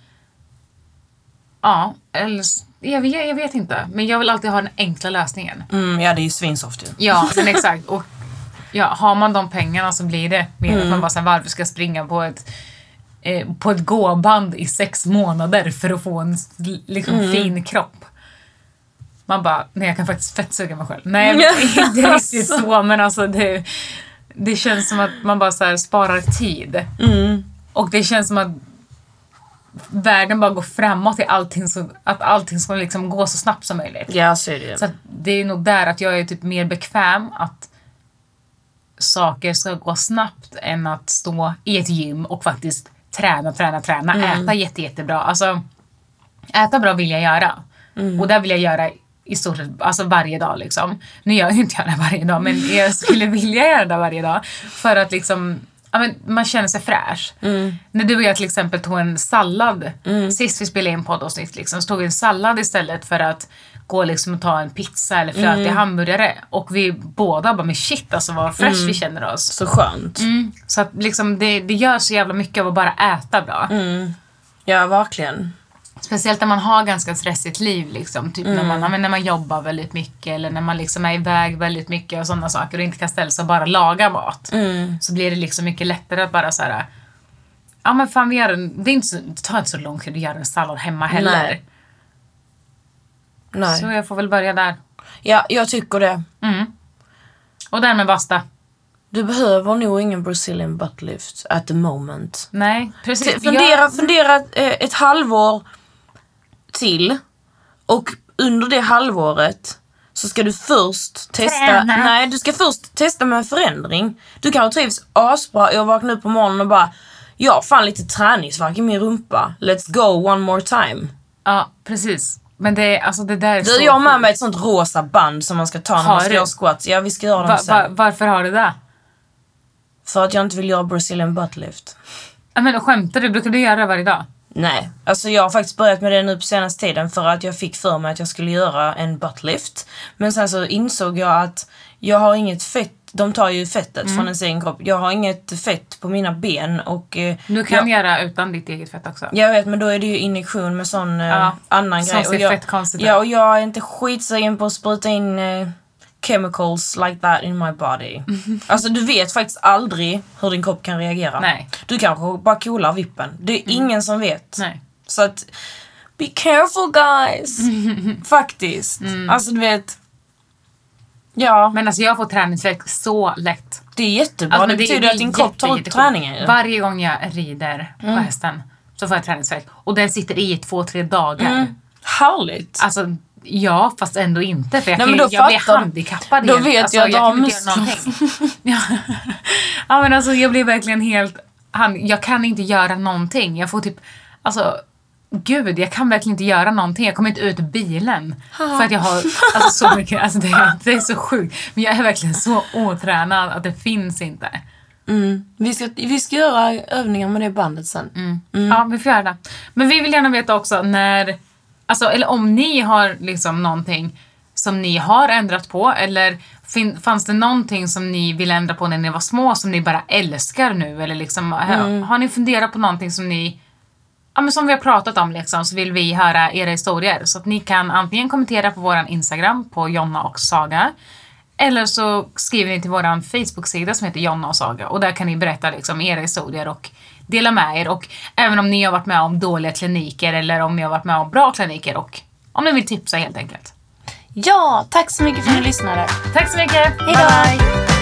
Ja, eller... Jag vet, jag vet inte. Men jag vill alltid ha den enkla lösningen. Mm, ja, det är ju svinsoft ju. Ja, men exakt. Och ja, har man de pengarna så blir det mer Mm. att man bara så här, varför ska jag springa på ett eh, på ett gåband i sex månader för att få en liksom, Mm. fin kropp. Man bara, nej jag kan faktiskt fettsuga mig själv. Nej, men inte riktigt så men alltså det, det känns som att man bara så sparar tid. Mm. Och det känns som att världen bara går framåt i allting så, att allting ska liksom gå så snabbt som möjligt. Ja, så är det. Så att det är nog där att jag är typ mer bekväm att saker ska gå snabbt än att stå i ett gym och faktiskt träna, träna, träna, äta jätte, jättebra. Alltså, äta bra vill jag göra. Och det vill jag göra i stort sett alltså varje dag. Liksom. Nu gör jag inte jag det varje dag, men jag skulle vilja göra det varje dag. För att liksom, ja, men man känner sig fräsch. När du och jag till exempel tog en sallad, sist vi spelade in poddavsnitt, liksom, så tog vi en sallad istället för att gå liksom och ta en pizza eller flötig hamburgare. Och vi båda bara, men shit alltså vad fresh vi känner oss. Så skönt. Mm. Så att liksom det, det gör så jävla mycket av att bara äta bra. Ja, verkligen. Speciellt när man har ganska stressigt liv. Liksom. Typ när, man, men när man jobbar väldigt mycket eller när man liksom är iväg väldigt mycket och sådana saker och inte kan ställa sig och bara laga mat. Så blir det liksom mycket lättare att bara så här. Ja men fan vi gör en, det, är inte så, det tar inte så lång tid att göra en sallad hemma heller. Nej. Nej. Så jag får väl börja där. Ja, jag tycker det. Mm. Och därmed basta. Du behöver nog ingen Brazilian butt lift at the moment. Nej, precis. Fundera, Jag- fundera eh, ett halvår till och under det halvåret så ska du först testa, Träna. nej du ska först testa med en förändring. Du kanske trivs asbra och vaknar upp på morgonen och bara jag har fan lite träningsvärk i min rumpa. Let's go one more time. Ja, precis. Men det, alltså det där är Du, så jag har med mig ett sånt rosa band som man ska ta när Har man ska göra squats. Ja, vi ska göra dem Va, sen. va, varför har du det? För att jag inte vill göra Brazilian butt lift. Ja, men skämtar du? Brukar du göra det varje dag? Nej, alltså jag har faktiskt börjat med det nu på senaste tiden för att jag fick för mig att jag skulle göra en buttlift. Men sen så insåg jag att jag har inget fett, de tar ju fettet Mm. från ens egen kropp. Jag har inget fett på mina ben och... Eh, Du kan jag, göra utan ditt eget fett också. jag vet men då är det ju injektion med sån eh, Ja, annan som grej. ser och jag, fett konstigt ut. Ja och jag är inte skitsugen på att spruta in eh, chemicals like that in my body. Alltså du vet faktiskt aldrig hur din kropp kan reagera. Nej. Du kanske bara coolar vippen. Det är ingen som vet. Nej. Så att, be careful guys. Faktiskt. Mm. Alltså du vet. Ja, Men alltså jag får träningsvärk så lätt. det är jättebra. Alltså, det men betyder är att din kropp tar upp träningen ju. Varje gång jag rider på hästen så får jag träningsvärk. Och den sitter i två, tre dagar. Härligt. Alltså, ja, fast ändå inte. För jag, Nej, kan, men då jag blir handikappad då helt. vet alltså, jag att du har kan inte göra någonting. ja. ja, men alltså jag blir verkligen helt... hand- Jag kan inte göra någonting. Jag får typ... Alltså, gud, jag kan verkligen inte göra någonting. Jag kommer inte ut ur bilen. För att jag har alltså, så mycket... Alltså, det, är, det är så sjukt. Men jag är verkligen så otränad att det finns inte. Mm. Vi, ska, vi ska göra övningar med det bandet sen. Mm. Ja, vi får göra det. Men vi vill gärna veta också när, alltså, eller om ni har liksom någonting som ni har ändrat på? Eller fanns det någonting som ni ville ändra på när ni var små som ni bara älskar nu? Eller liksom, har, har ni funderat på någonting som ni Ja, men som vi har pratat om liksom, så vill vi höra era historier. Så att ni kan antingen kommentera på våran Instagram på Jonna och Saga. Eller så skriver ni till våran Facebook-sida som heter Jonna och Saga. Och där kan ni berätta liksom, era historier och dela med er. Och även om ni har varit med om dåliga kliniker eller om ni har varit med om bra kliniker och om ni vill tipsa helt enkelt. Ja, tack så mycket för att ni lyssnade. Tack så mycket! Hej då!